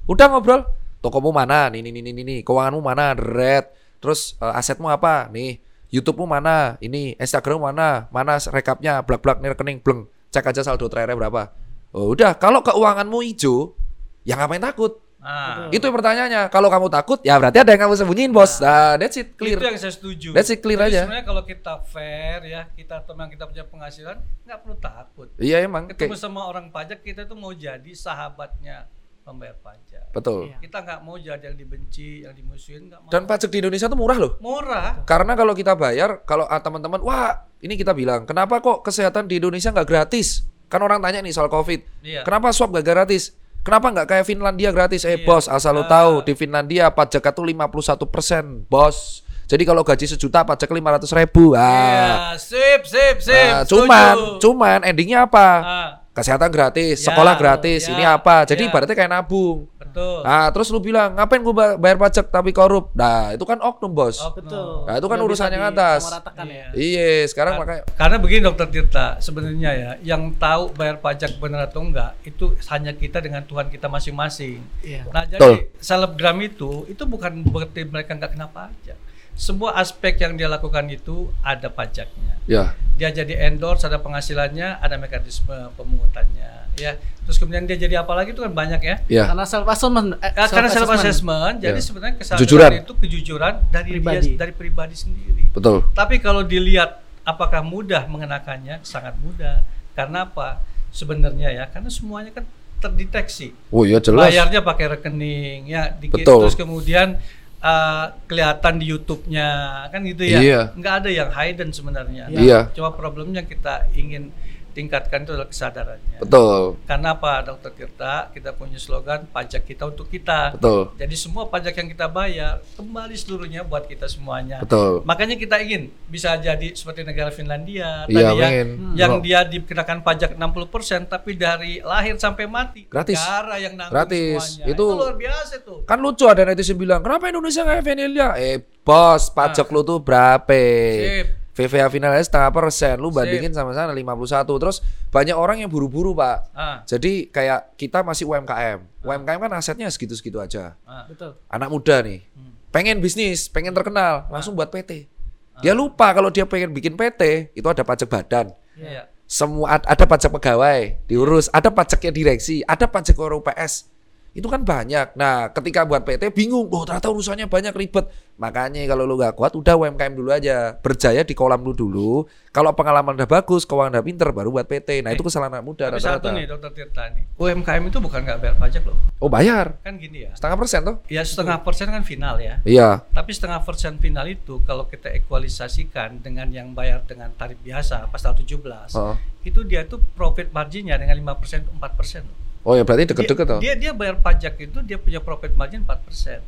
Udah ngobrol. Tokomu mana? Nih, nih, nih, nih, nih. Keuanganmu mana? Red. Terus eh, asetmu apa? Nih. YouTube-mu mana? Ini. Instagrammu mana? Mana rekapnya? Blak-blak nih rekening bleng. Cek aja saldo terakhirnya berapa. Oh, udah. Kalau keuanganmu hijau, ya ngapain takut? Nah, Itu yang pertanyaannya. Kalau kamu takut, ya berarti ada yang kamu sembunyiin, bos. Nah, that's it, clear. itu yang saya setuju. That's it, clear Jadi aja. Sebenarnya kalau kita fair ya, kita teman kita punya penghasilan, nggak perlu takut. Iya emang. Ketemu Kayak, sama orang pajak kita tuh mau jadi sahabatnya pembayar pajak. betul. Iya. Kita nggak mau jadi yang dibenci, yang dimusuhin, nggak mau. Dan pajak di Indonesia tuh murah loh. murah. Karena kalau kita bayar, kalau ah, teman-teman, wah ini kita bilang, kenapa kok kesehatan di Indonesia nggak gratis? Kan orang tanya nih soal COVID, Iya. kenapa swab nggak gratis? Kenapa nggak kayak Finlandia gratis? Eh Iya. bos, asal lo Ah. tahu di Finlandia pajak itu 51 persen, bos. Jadi kalau gaji sejuta pajak 500 ribu. Ah, Iya, sip, sip, sip. Ah, setuju. cuman, cuman endingnya apa? Ah, Kesehatan gratis, Ya, sekolah gratis, ya, ini apa? Jadi ya. ibaratnya kayak nabung. betul. Nah, terus lu bilang, ngapain gua bayar pajak tapi korup? Nah, itu kan oknum, bos. Oknum. Betul. Nah, itu kan Udah urusan bisa yang atas. ya. Iya, sekarang Kar- makanya Karena begini dokter Tirta, sebenarnya ya, yang tahu bayar pajak benar atau enggak itu hanya kita dengan Tuhan kita masing-masing. Iya. Nah, Betul. jadi selebgram itu itu bukan berarti mereka nggak kena pajak. Semua aspek yang dia lakukan itu ada pajaknya. ya. Dia jadi endorse, ada penghasilannya, ada mekanisme pemungutannya, ya. Terus kemudian dia jadi apa lagi itu kan banyak ya. Ya. Karena self assessment. eh, Ya, karena self assessment, jadi Ya. sebenarnya kesadaran Kejujuran. itu kejujuran dari Pribadi. dia dari pribadi sendiri. Betul. Tapi kalau dilihat apakah mudah mengenakannya, sangat mudah. Karena apa? Sebenarnya ya, karena semuanya kan terdeteksi. Oh iya jelas. Bayarnya pakai rekening, ya, dikit, Betul. terus kemudian uh, kelihatan di YouTube-nya, kan gitu ya. Iya. Nggak ada yang hidden sebenarnya. Nah, Iya. Cuma problemnya kita ingin tingkatkan itu adalah kesadarannya. Betul. Karena apa, Dokter Tirta? Kita punya slogan pajak kita untuk kita. Betul. Jadi semua pajak yang kita bayar kembali seluruhnya buat kita semuanya. Betul. Makanya kita ingin bisa jadi seperti negara Finlandia tadi ya, pengen. yang Hmm. dia dikenakan pajak 60% tapi dari lahir sampai mati Gratis. negara yang nanggung Gratis. semuanya. Itu- luar biasa tuh. Kan lucu ada netizen bilang, kenapa Indonesia nggak kayak Finlandia? Eh bos, pajak lu tuh berapa? Sip. VVA finalnya setengah persen, lu Sip. bandingin sama sana 51. Terus banyak orang yang buru-buru pak. Ah, Jadi kayak kita masih UMKM. UMKM kan asetnya segitu-segitu aja. ah. Betul. Anak muda nih, Hmm. pengen bisnis, pengen terkenal, langsung buat PT. Ah. Dia lupa kalau dia pengen bikin PT, itu ada pajak badan. Iya. Semua ad- ada pajak pegawai diurus, ada pajaknya direksi, ada pajak UPS. Itu kan banyak. Nah, ketika buat PT bingung, oh ternyata urusannya banyak ribet. Makanya kalau lu nggak kuat, udah UMKM dulu aja. Berjaya di kolam lu dulu. Kalau pengalaman udah bagus, keuangan udah pinter, baru buat PT. Nah, itu kesalahan anak muda Tapi satu nih dokter Tirta nih. UMKM itu bukan nggak bayar pajak loh. Oh, bayar. Kan gini ya. Setengah persen tuh? Ya setengah persen kan final ya. Iya. Tapi setengah persen final itu kalau kita ekualisasikan dengan yang bayar dengan tarif biasa pasal 17, Oh. itu dia tuh profit marginnya dengan 5% 4% loh. Oh ya berarti deket-deket dia, dia dia bayar pajak itu dia punya profit margin 4%.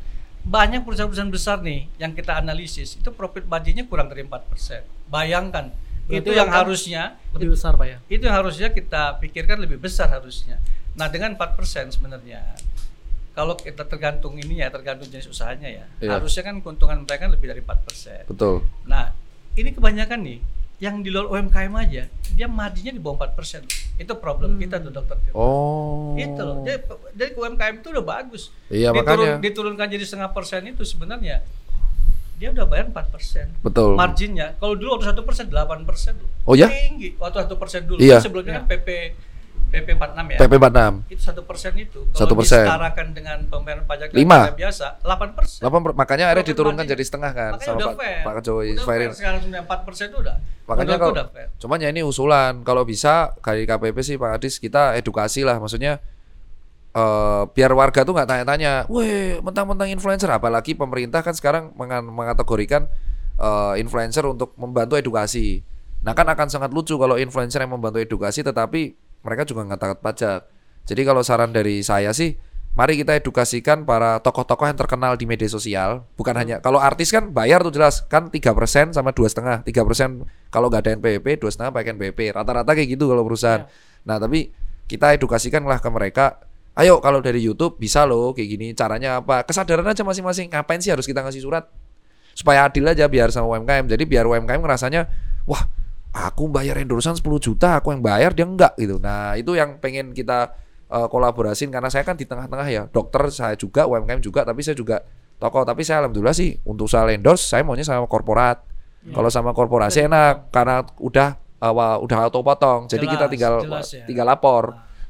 Banyak perusahaan-perusahaan besar nih yang kita analisis itu profit marginnya kurang dari 4%. Bayangkan Berarti itu yang harusnya Lebih besar pak ya. itu yang harusnya kita pikirkan lebih besar harusnya. Nah, dengan 4% sebenarnya kalau kita tergantung ini ya, tergantung jenis usahanya ya. Iya. Harusnya kan keuntungan mereka lebih dari 4%. Betul. Nah, ini kebanyakan nih yang di luar UMKM aja, dia marginnya di bawah 4%. Itu problem kita tuh dokter. Oh. Itu loh. Jadi, jadi UMKM itu udah bagus. Iya, makanya. Diturunkan jadi setengah persen itu sebenarnya dia udah bayar 4%. Betul. Marginnya kalau dulu waktu satu persen delapan persen Oh ya? tinggi waktu satu persen dulu Iya. sebelumnya kan PP PP 46 ya? PP 46. itu satu persen itu. Satu kalau persen. disetarakan dengan pembayaran pajak Lima. biasa 8 persen. 8 makanya akhirnya diturunkan jadi setengah kan makanya sama udah Pak fair. Pak Jokowi udah fair sekarang sudah 4 persen itu udah. Makanya kalau udah fair. cuman ya ini usulan. Kalau bisa dari KPP sih Pak Adis kita edukasi lah. Maksudnya eh biar warga tuh nggak tanya-tanya, weh mentang-mentang influencer. Apalagi pemerintah kan sekarang mengan- mengategorikan eh, influencer untuk membantu edukasi. Nah kan akan sangat lucu kalau influencer yang membantu edukasi tetapi mereka juga nggak takut pajak. Jadi kalau saran dari saya sih, mari kita edukasikan para tokoh-tokoh yang terkenal di media sosial. Bukan hanya kalau artis kan bayar tuh jelas kan 3% sama dua setengah. 3% kalau nggak ada NPWP, dua setengah pakai NPWP. Rata-rata kayak gitu kalau perusahaan. Nah tapi kita edukasikanlah ke mereka. Ayo kalau dari YouTube bisa loh kayak gini. Caranya apa? Kesadaran aja masing-masing. Ngapain sih harus kita ngasih surat? Supaya adil aja biar sama UMKM. Jadi biar UMKM ngerasanya, wah aku bayar endorsean 10 juta, aku yang bayar dia enggak gitu. Nah itu yang pengen kita eh, kolaborasiin karena saya kan di tengah-tengah ya. Dokter saya juga, UMKM juga, tapi saya juga tokoh. Tapi saya alhamdulillah sih untuk soal endorse saya maunya sama korporat. Kalau sama korporasi enak karena udah awal udah auto potong. Jadi kita Jelas, tinggal jelas ya. tinggal lapor.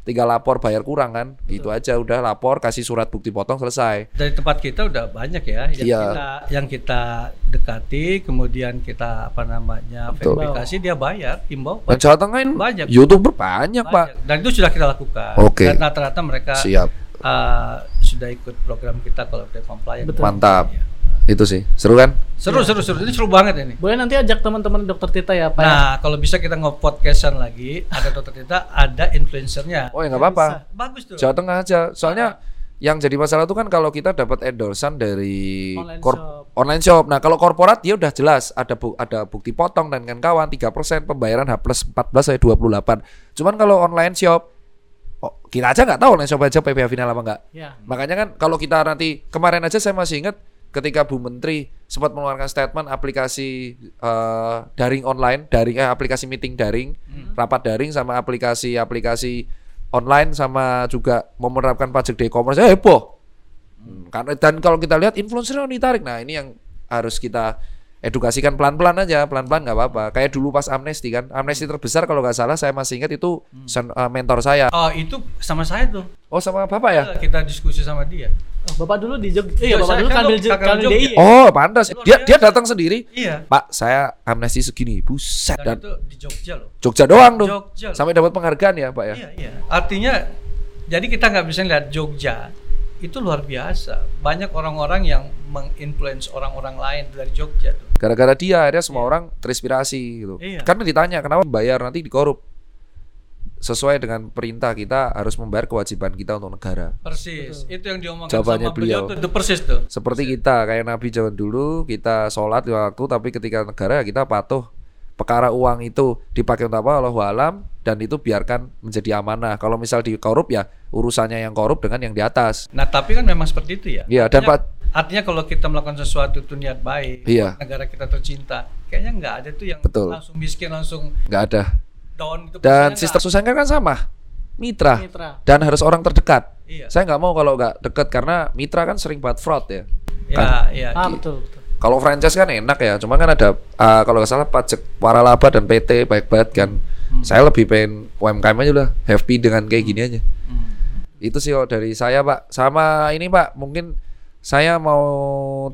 Tinggal lapor bayar kurang kan. Gitu aja udah lapor kasih surat bukti potong selesai. dari tempat kita udah banyak ya yang Iya. kita yang kita dekati kemudian kita apa namanya Betul. verifikasi dia bayar himbau Dan Jawa Tengah Banyak. YouTuber banyak, Pak. banyak. dan itu sudah kita lakukan Oke. dan rata-rata mereka Siap. uh, sudah ikut program kita kalau dia compliant Betul. Mantap. Iya. Itu sih. Seru kan? seru seru seru ini seru banget ini Boleh nanti ajak teman-teman dokter Tita ya Pak. ya? nah kalau bisa kita nge-podcastan lagi ada dokter kita ada influencernya Oh ya nggak apa-apa. bagus tuh Jawa Tengah aja. Soalnya yang jadi masalah itu kan kalau kita dapat endorsean dari Online shop. online shop. Nah, kalau korporat dia udah jelas ada bu- ada bukti potong dan kawan-kawan 3% pembayaran H plus 14 sampai 28. Cuman kalau online shop oh, kita aja nggak tahu online shop aja PPh final apa enggak. Ya. Makanya kan kalau kita nanti kemarin aja saya masih ingat ketika Bu Menteri sempat mengeluarkan statement aplikasi eh, daring online, daring eh, aplikasi meeting daring, rapat daring sama aplikasi-aplikasi online sama juga menerapkan pajak di e-commerce eh, heboh. Hmm, karena dan kalau kita lihat influencer yang ditarik. Nah, ini yang harus kita edukasikan pelan-pelan aja, pelan-pelan nggak apa-apa. Kayak dulu pas amnesti kan, amnesti terbesar kalau nggak salah saya masih ingat itu sen- eh, mentor saya. oh itu sama saya tuh Oh sama bapak ya? kita diskusi sama dia Oh, Bapak dulu di Jogja. Iya, Iya, Bapak dulu kan Kanwil Jogja. DI. Oh, pantas. Luar Dia dia biasa. datang sendiri. iya Pak, saya amnesti segini. Buset dan dan itu di Jogja loh Jogja doang tuh. Jogja loh. Sampai dapat penghargaan ya, Pak ya. Iya, iya. Artinya jadi kita nggak bisa lihat Jogja itu luar biasa. Banyak orang-orang yang menginfluence orang-orang lain dari Jogja tuh. Gara-gara dia akhirnya semua orang terinspirasi gitu. Iya. Karena ditanya kenapa bayar nanti dikorup. Sesuai dengan perintah kita harus membayar kewajiban kita untuk negara. Persis. Itu yang diomongkan Jawabannya sama beliau, beliau. tuh, itu persis tuh. Seperti kita kayak Nabi zaman dulu kita sholat lima waktu tapi ketika negara kita patuh perkara uang itu dipakai untuk apa Allah alam dan itu biarkan menjadi amanah. Kalau misal dikorup ya urusannya yang korup dengan yang di atas. Nah, tapi kan memang seperti itu ya. Iya dan Artinya- Pak Artinya kalau kita melakukan sesuatu itu niat baik, Iya. negara kita tercinta, kayaknya nggak ada tuh yang Betul. langsung miskin langsung nggak ada. Down itu. Dan sister nggak. Susanka kan sama, mitra. Mitra. Dan harus orang terdekat. Iya. Saya nggak mau kalau nggak dekat karena mitra kan sering buat fraud ya. Ya, iya. Ah betul betul. Kalau franchise kan enak ya, cuma kan ada uh, kalau nggak salah pajak waralaba dan PT baik banget kan. Saya lebih pengen UMKM aja lah, happy dengan kayak gini aja. Hmm. Itu sih kalau dari saya Pak. Sama ini Pak, mungkin saya mau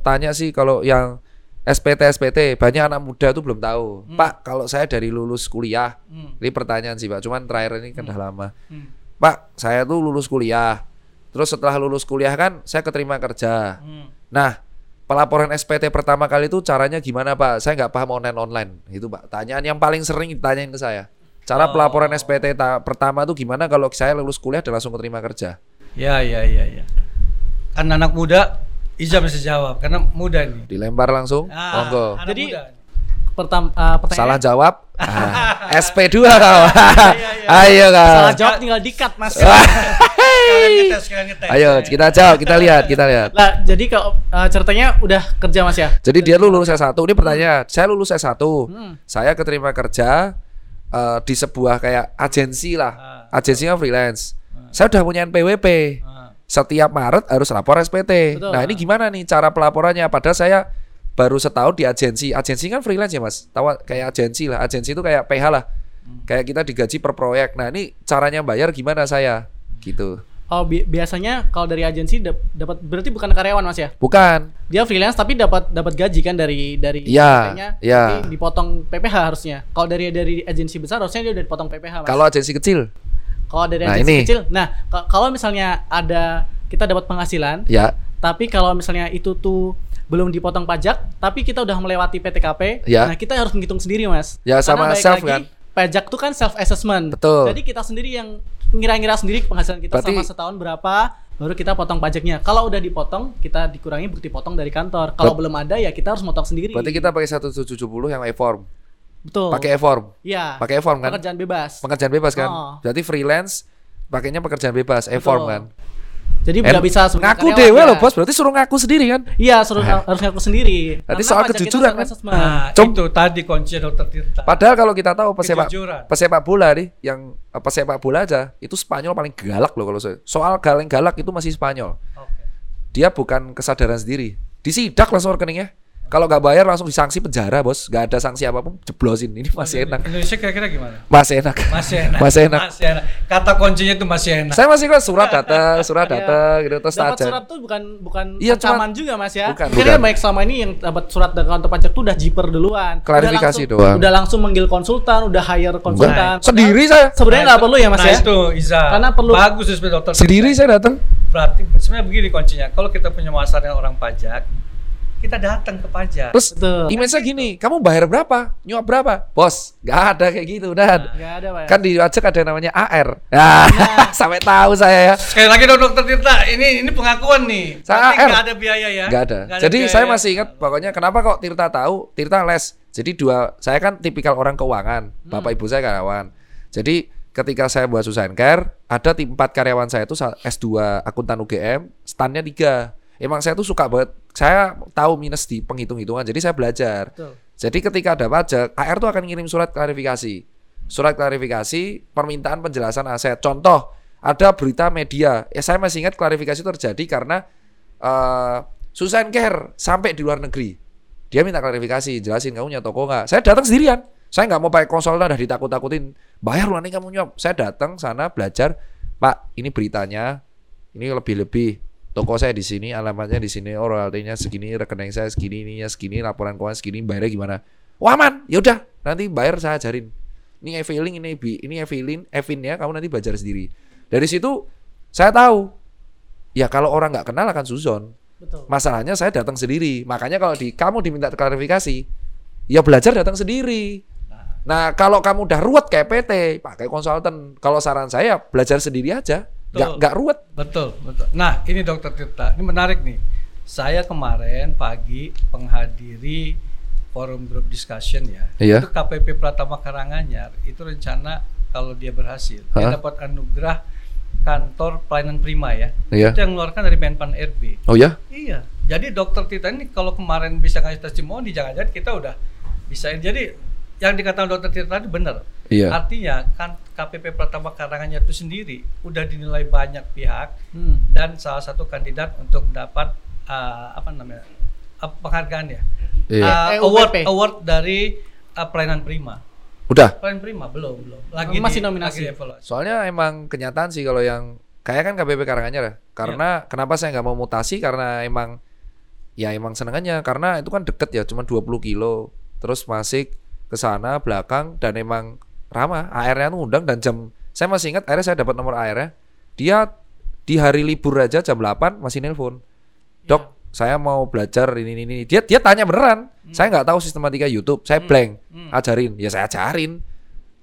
tanya sih kalau yang SPT SPT banyak anak muda tuh belum tahu. Pak, kalau saya dari lulus kuliah, Hmm. ini pertanyaan sih Pak. Cuman terakhir ini kan udah lama. Hmm. Pak, saya tuh lulus kuliah. Terus setelah lulus kuliah kan saya keterima kerja. Hmm. Nah, pelaporan SPT pertama kali itu caranya gimana Pak? Saya nggak paham online online. Itu Pak. Tanyaan yang paling sering ditanyain ke saya. Cara Oh. pelaporan SPT ta- pertama tuh gimana kalau saya lulus kuliah dan langsung keterima kerja? Ya, ya, ya, ya. Kan anak muda, Iza bisa jawab karena muda nih. Dilempar langsung, Ah, monggo. Jadi, muda. Pertam ah, pertanyaan Salah jawab, *laughs* ah, SP2 kau. *laughs* Iya, iya. Ayo kau. salah jawab tinggal dikat mas. *laughs* Ngetes. Ayo kita jawab, kita lihat, kita lihat. Lah jadi kalau ah, ceritanya udah kerja mas ya? Jadi dia lu lulus S1. Ini pertanyaan, saya lulus S1. Hmm. Saya keterima kerja eh, di sebuah kayak agensi lah. Agensinya freelance. Saya udah punya NPWP. Ah. Setiap Maret harus lapor SPT. Betul. Nah, ini gimana nih cara pelaporannya? Padahal saya baru setahun di agensi. Agensi kan freelance ya, Mas. Tahu kayak agensi lah. Agensi itu kayak PH lah. Kayak kita digaji per proyek. Nah, ini caranya bayar gimana saya? Gitu. Oh bi- biasanya kalau dari agensi dap- dapat berarti bukan karyawan mas ya? Bukan. Dia freelance tapi dapat dapat gaji kan dari dari Iya, iya. tapi dipotong PPH harusnya. Kalau dari dari agensi besar harusnya dia udah dipotong PPH mas. Kalau agensi kecil, Kalau dari Nah, ini. kecil, nah ka- kalau misalnya ada kita dapat penghasilan, ya, tapi kalau misalnya itu tuh belum dipotong pajak, tapi kita udah melewati PTKP, Ya. nah kita harus menghitung sendiri mas. Ya, sama balik self, lagi, kan? Pajak tuh kan self assessment. Betul. Jadi kita sendiri yang ngira-ngira sendiri penghasilan kita Berarti- selama setahun berapa, baru kita potong pajaknya. Kalau udah dipotong, kita dikurangi bukti potong dari kantor. Kalau belum ada ya kita harus motong sendiri. berarti kita pakai 1770 yang e-form. Betul. Pakai e-form. Iya. Pakai e-form kan? Pekerjaan bebas. Pekerjaan bebas kan? Oh. Berarti freelance pakainya pekerjaan bebas, e-form kan? Jadi nggak bisa ngaku dewe ya. loh bos, berarti suruh ngaku sendiri kan? Iya, suruh harus ngaku sendiri. Berarti Karena soal kejujuran, kan? Nah, Com- itu tadi kunci dokter Tirta. Padahal kalau kita tahu pesepak pesepak bola nih, yang eh, pesepak bola aja itu Spanyol paling galak loh kalau saya. Soal galeng galak itu masih Spanyol. Oke. Dia bukan kesadaran sendiri. Disidak langsung rekeningnya. Kalau nggak bayar langsung disanksi penjara bos. Nggak ada sanksi apa pun, jeblosin. Ini masih enak. Indonesia kira-kira gimana? Masih enak. Masih enak. Masih enak. Masih enak. Kata kuncinya itu masih enak. Saya masih kan surat datang, surat Iya. datang gitu terus dapat aja. surat tuh bukan bukan Iya, ancaman juga mas ya. Bukan, kan baik selama ini yang dapat surat dari kantor pajak tuh udah jiper duluan. Udah Klarifikasi langsung- doang. Udah langsung manggil konsultan, udah hire konsultan. Sendiri saya. Sebenarnya nggak perlu ya mas nah, ya. itu Iza. Karena perlu- Bagus dokter. Sendiri saya datang. Berarti sebenarnya begini kuncinya. Kalau kita punya masalah dengan orang pajak, kita datang ke pajak. Terus Betul. image-nya gini, kamu bayar berapa? Nyuap berapa? Bos, nggak ada kayak gitu, dan Nggak ada pak. ya? kan di pajak ada namanya AR. Nah, *laughs* sampai tahu saya ya. Sekali lagi dong dokter Tirta, ini ini pengakuan nih. Saya AR. nggak ada biaya ya? Nggak ada. Nggak Jadi biaya. saya masih ingat pokoknya kenapa kok Tirta tahu? Tirta les. Jadi dua, saya kan tipikal orang keuangan. Bapak ibu saya karyawan. Jadi ketika saya buat Susan Care, ada tim empat karyawan saya itu sa- S2 akuntan UGM, standnya tiga. Emang saya tuh suka banget. Saya tahu minus di penghitung-hitungan, jadi saya belajar. Betul. Jadi ketika ada pajak, AR tuh akan ngirim surat klarifikasi. Surat klarifikasi permintaan penjelasan aset. Contoh, ada berita media. Ya saya masih ingat klarifikasi itu terjadi karena eh Susan Care sampai di luar negeri. Dia minta klarifikasi, jelasin kamu punya toko nggak? Saya datang sendirian. Saya nggak mau pakai konsultan, udah ditakut-takutin. Bayar lu kamu nyop. Saya datang sana belajar. Pak, ini beritanya. Ini lebih-lebih. Toko saya di sini, alamatnya di sini, oh royaltinya segini, rekening saya segini, ininya segini, laporan keuangan segini, bayarnya gimana? Wah aman, yaudah, nanti bayar saya ajarin. Ini e-filing, ini bi, ini e-filing, e-fin ya, kamu nanti belajar sendiri. Dari situ saya tahu, ya kalau orang nggak kenal akan suzon. Betul. Masalahnya saya datang sendiri. Makanya kalau di kamu diminta klarifikasi, ya belajar datang sendiri. Nah, kalau kamu udah ruwet kayak PT, pakai konsultan. Kalau saran saya belajar sendiri aja. Betul. nggak ruwet. Betul, betul. Nah, ini dokter Tirta, ini menarik nih. Saya kemarin pagi menghadiri forum group discussion ya. Iya. Itu KPP Pratama Karanganyar, itu rencana kalau dia berhasil, dia Hah? dapat anugerah kantor pelayanan prima ya. Iya. Itu yang mengeluarkan dari Menpan RB. Oh ya? Iya, Jadi dokter Tirta ini kalau kemarin bisa ngasih testimoni, jangan-jangan kita udah bisa. Jadi yang dikatakan dokter Tirta itu benar. Iya. Artinya kan KPP Pratama Karanganyar itu sendiri udah dinilai banyak pihak Hmm. dan salah satu kandidat untuk mendapat uh, apa namanya uh, penghargaan ya Iya. Uh, award EUPP. award dari uh, pelayanan prima. Udah. Pelayanan prima belum belum. Lagi Masih di- nominasi. lagi evaluasi. Soalnya emang kenyataan sih kalau yang kayak kan KPP Karanganyar ya. Karena kenapa saya nggak mau mutasi karena emang ya emang senengannya karena itu kan deket ya cuma 20 kilo. Terus masih ke sana belakang dan emang ramah. AR-nya tuh undang dan jam saya masih ingat akhirnya saya dapat nomor AR-nya. Dia di hari libur aja jam 8 masih nelpon. Dok, saya mau belajar ini ini ini. Dia dia tanya beneran. Saya nggak tahu sistematika YouTube. Saya blank. Ajarin. Ya saya ajarin.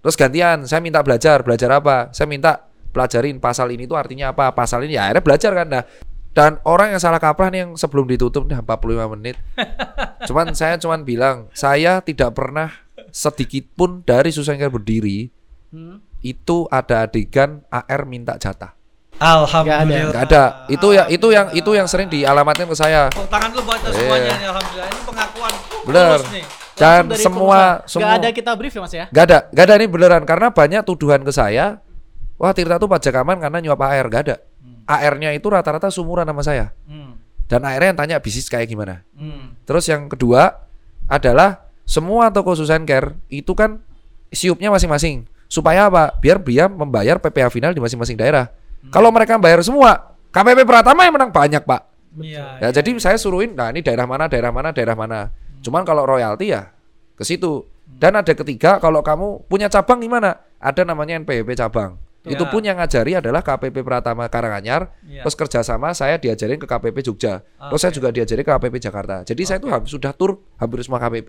Terus gantian, saya minta belajar, belajar apa? Saya minta pelajarin pasal ini tuh artinya apa? Pasal ini ya akhirnya belajar kan. Nah, dan orang yang salah kaprah nih yang sebelum ditutup nih 45 menit. *laughs* cuman saya cuman bilang, saya tidak pernah sedikit pun dari Susengker berdiri Hmm. itu ada adegan AR minta jatah. Alhamdulillah. Nggak ada. Itu ya itu yang itu yang sering dialamatkan ke saya. Tepuk tangan dulu buat semuanya nih alhamdulillah. Ini pengakuan Bener. Dan semua pengusaha. semua Nggak ada kita brief ya mas ya? Gak ada, gak ada ini beneran karena banyak tuduhan ke saya. Wah Tirta tuh pajak aman karena nyuap AR, gak ada. AR-nya itu rata-rata sumuran sama saya. Hmm. Dan AR-nya yang tanya bisnis kayak gimana. Hmm. Terus yang kedua adalah semua toko Susan Care itu kan siupnya masing-masing. Supaya apa? Biar dia membayar PPh final di masing-masing daerah. Kalau mereka bayar semua, KPP Pratama yang menang banyak pak. Iya. Ya jadi saya suruhin, nah ini daerah mana, daerah mana, daerah mana. Cuman kalau royalti ya ke situ. Dan ada ketiga, kalau kamu punya cabang di mana? Ada namanya NPWP cabang. Ya. Itu pun yang ngajari adalah KPP Pratama Karanganyar. Ya. Terus kerjasama saya diajarin ke KPP Jogja. Terus saya juga diajarin ke KPP Jakarta. Jadi saya tuh hampir sudah tur hampir semua KPP.